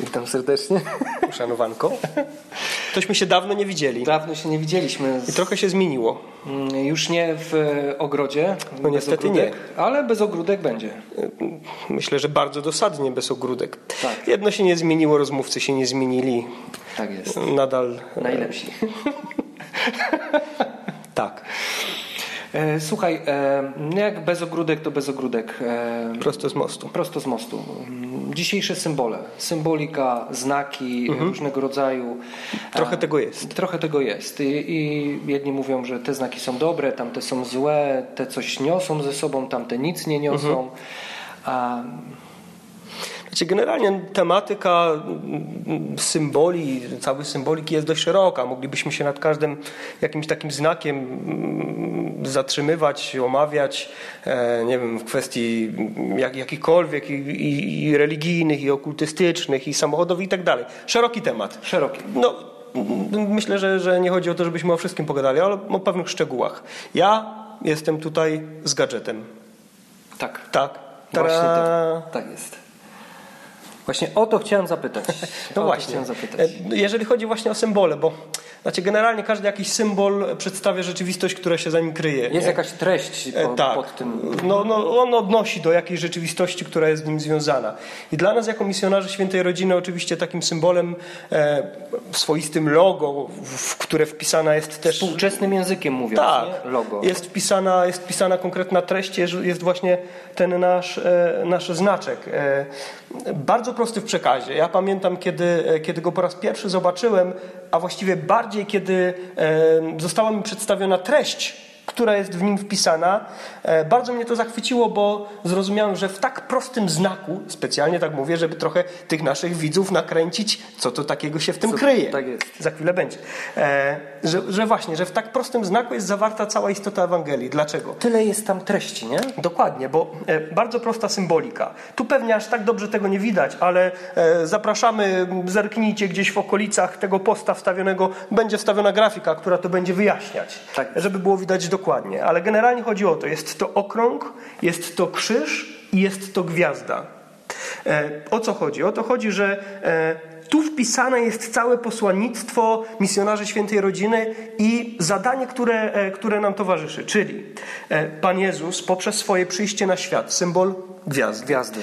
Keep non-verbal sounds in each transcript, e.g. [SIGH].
Witam serdecznie. Uszanowanko. Tośmy się dawno nie widzieli. Dawno się nie widzieliśmy. I trochę się zmieniło. Mm, Już nie w ogrodzie. No niestety ogródek, Ale bez ogródek będzie. Myślę, że bardzo dosadnie bez ogródek. Tak. Jedno się nie zmieniło, rozmówcy się nie zmienili. Tak jest. Nadal Najlepsi. [LAUGHS] tak. E, Słuchaj, e, jak bez ogródek, to bez ogródek. E, Prosto z mostu. Prosto z mostu. Dzisiejsze symbole, symbolika, znaki różnego rodzaju. Trochę tego jest. Trochę tego jest. I, I jedni mówią, że te znaki są dobre, tamte są złe, te coś niosą ze sobą, tamte nic nie niosą. A Znaczy, generalnie tematyka mm, symboli, całej symboliki jest dość szeroka. Moglibyśmy się nad każdym jakimś takim znakiem mm, zatrzymywać, omawiać, e, nie wiem, w kwestii jak, jakichkolwiek i, i, i religijnych, i okultystycznych, i samochodowych i tak dalej. Szeroki temat. szeroki. No, mm, myślę, że, że nie chodzi o to, żebyśmy o wszystkim pogadali, ale o pewnych szczegółach. Ja jestem tutaj z gadżetem. Tak. Tak. Właśnie to. Tak jest. Właśnie o to chciałem zapytać. No właśnie. Chciałem zapytać. E, Jeżeli chodzi właśnie o symbole, bo znaczy generalnie każdy jakiś symbol przedstawia rzeczywistość, która się za nim kryje. Jest nie? jakaś treść E, po, tak. pod tym. No, no, on odnosi do jakiejś rzeczywistości, która jest z nim związana. I dla nas, jako misjonarzy świętej rodziny, oczywiście takim symbolem, e, swoistym logo, w, które wpisana jest też. Współczesnym językiem mówiąc, Tak, nie? Logo. Jest, wpisana, jest wpisana konkretna treść, jest, jest właśnie ten nasz, e, nasz znaczek. E, bardzo prosty w przekazie. Ja pamiętam, kiedy, e, kiedy go po raz pierwszy zobaczyłem, a właściwie bardziej, kiedy została mi przedstawiona treść, która jest w nim wpisana. E, Bardzo mnie to zachwyciło, bo zrozumiałem, że w tak prostym znaku, specjalnie tak mówię, żeby trochę tych naszych widzów nakręcić, co to takiego się w tym Co- kryje. tak jest. Za chwilę będzie. E, że, że właśnie, że w tak prostym znaku jest zawarta cała istota Ewangelii. Dlaczego? Tyle jest tam treści, nie? Dokładnie, bo e, bardzo prosta symbolika. Tu pewnie aż tak dobrze tego nie widać, ale zapraszamy, zerknijcie gdzieś w okolicach tego posta wstawionego, będzie wstawiona grafika, która to będzie wyjaśniać, Tak. żeby było widać dokładnie. Ale generalnie chodzi o to, jest to okrąg, jest to krzyż i jest to gwiazda. E, o co chodzi? O to chodzi, że e, tu wpisane jest całe posłannictwo misjonarzy świętej rodziny i zadanie, które, e, które nam towarzyszy. Czyli Pan Jezus poprzez swoje przyjście na świat, symbol gwiazdy, Gwiazdy.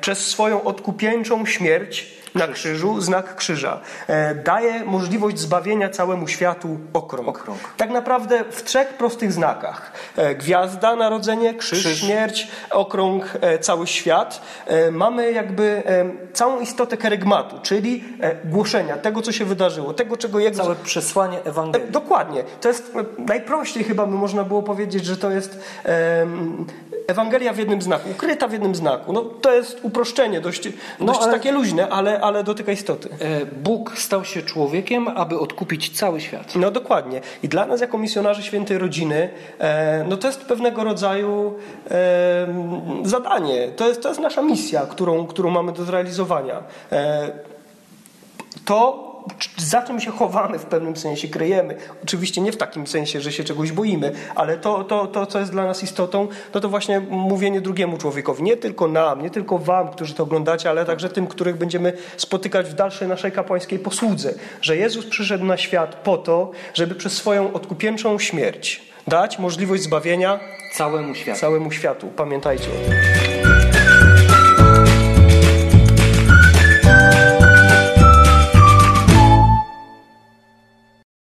przez swoją odkupieńczą śmierć na krzyżu, znak krzyża, e, daje możliwość zbawienia całemu światu okrąg. Okrąg. Tak naprawdę w trzech prostych znakach. E, Gwiazda, narodzenie, krzyż, Krzyż. śmierć, okrąg, e, cały świat. Mamy jakby całą istotę kerygmatu, czyli głoszenia tego, co się wydarzyło, tego, czego Jezus... Całe przesłanie Ewangelii. Dokładnie. To jest najprościej chyba by można było powiedzieć, że to jest Ewangelia w jednym znaku, ukryta w jednym znaku. No, to jest uproszczenie, dość, dość ale- takie luźne, ale, ale dotyka istoty. E, Bóg stał się człowiekiem, aby odkupić cały świat. No dokładnie. I dla nas jako misjonarzy świętej rodziny, e, no to jest pewnego rodzaju e, zadanie. To jest, to jest nasza misja, którą, którą mamy do zrealizowania. To, za czym się chowamy w pewnym sensie, kryjemy. Oczywiście nie w takim sensie, że się czegoś boimy, ale to, to, to co jest dla nas istotą, no to właśnie mówienie drugiemu człowiekowi. Nie tylko nam, nie tylko wam, którzy to oglądacie, ale także tym, których będziemy spotykać w dalszej naszej kapłańskiej posłudze. Że Jezus przyszedł na świat po to, żeby przez swoją odkupieńczą śmierć dać możliwość zbawienia Całemu światu. całemu światu. Pamiętajcie o tym.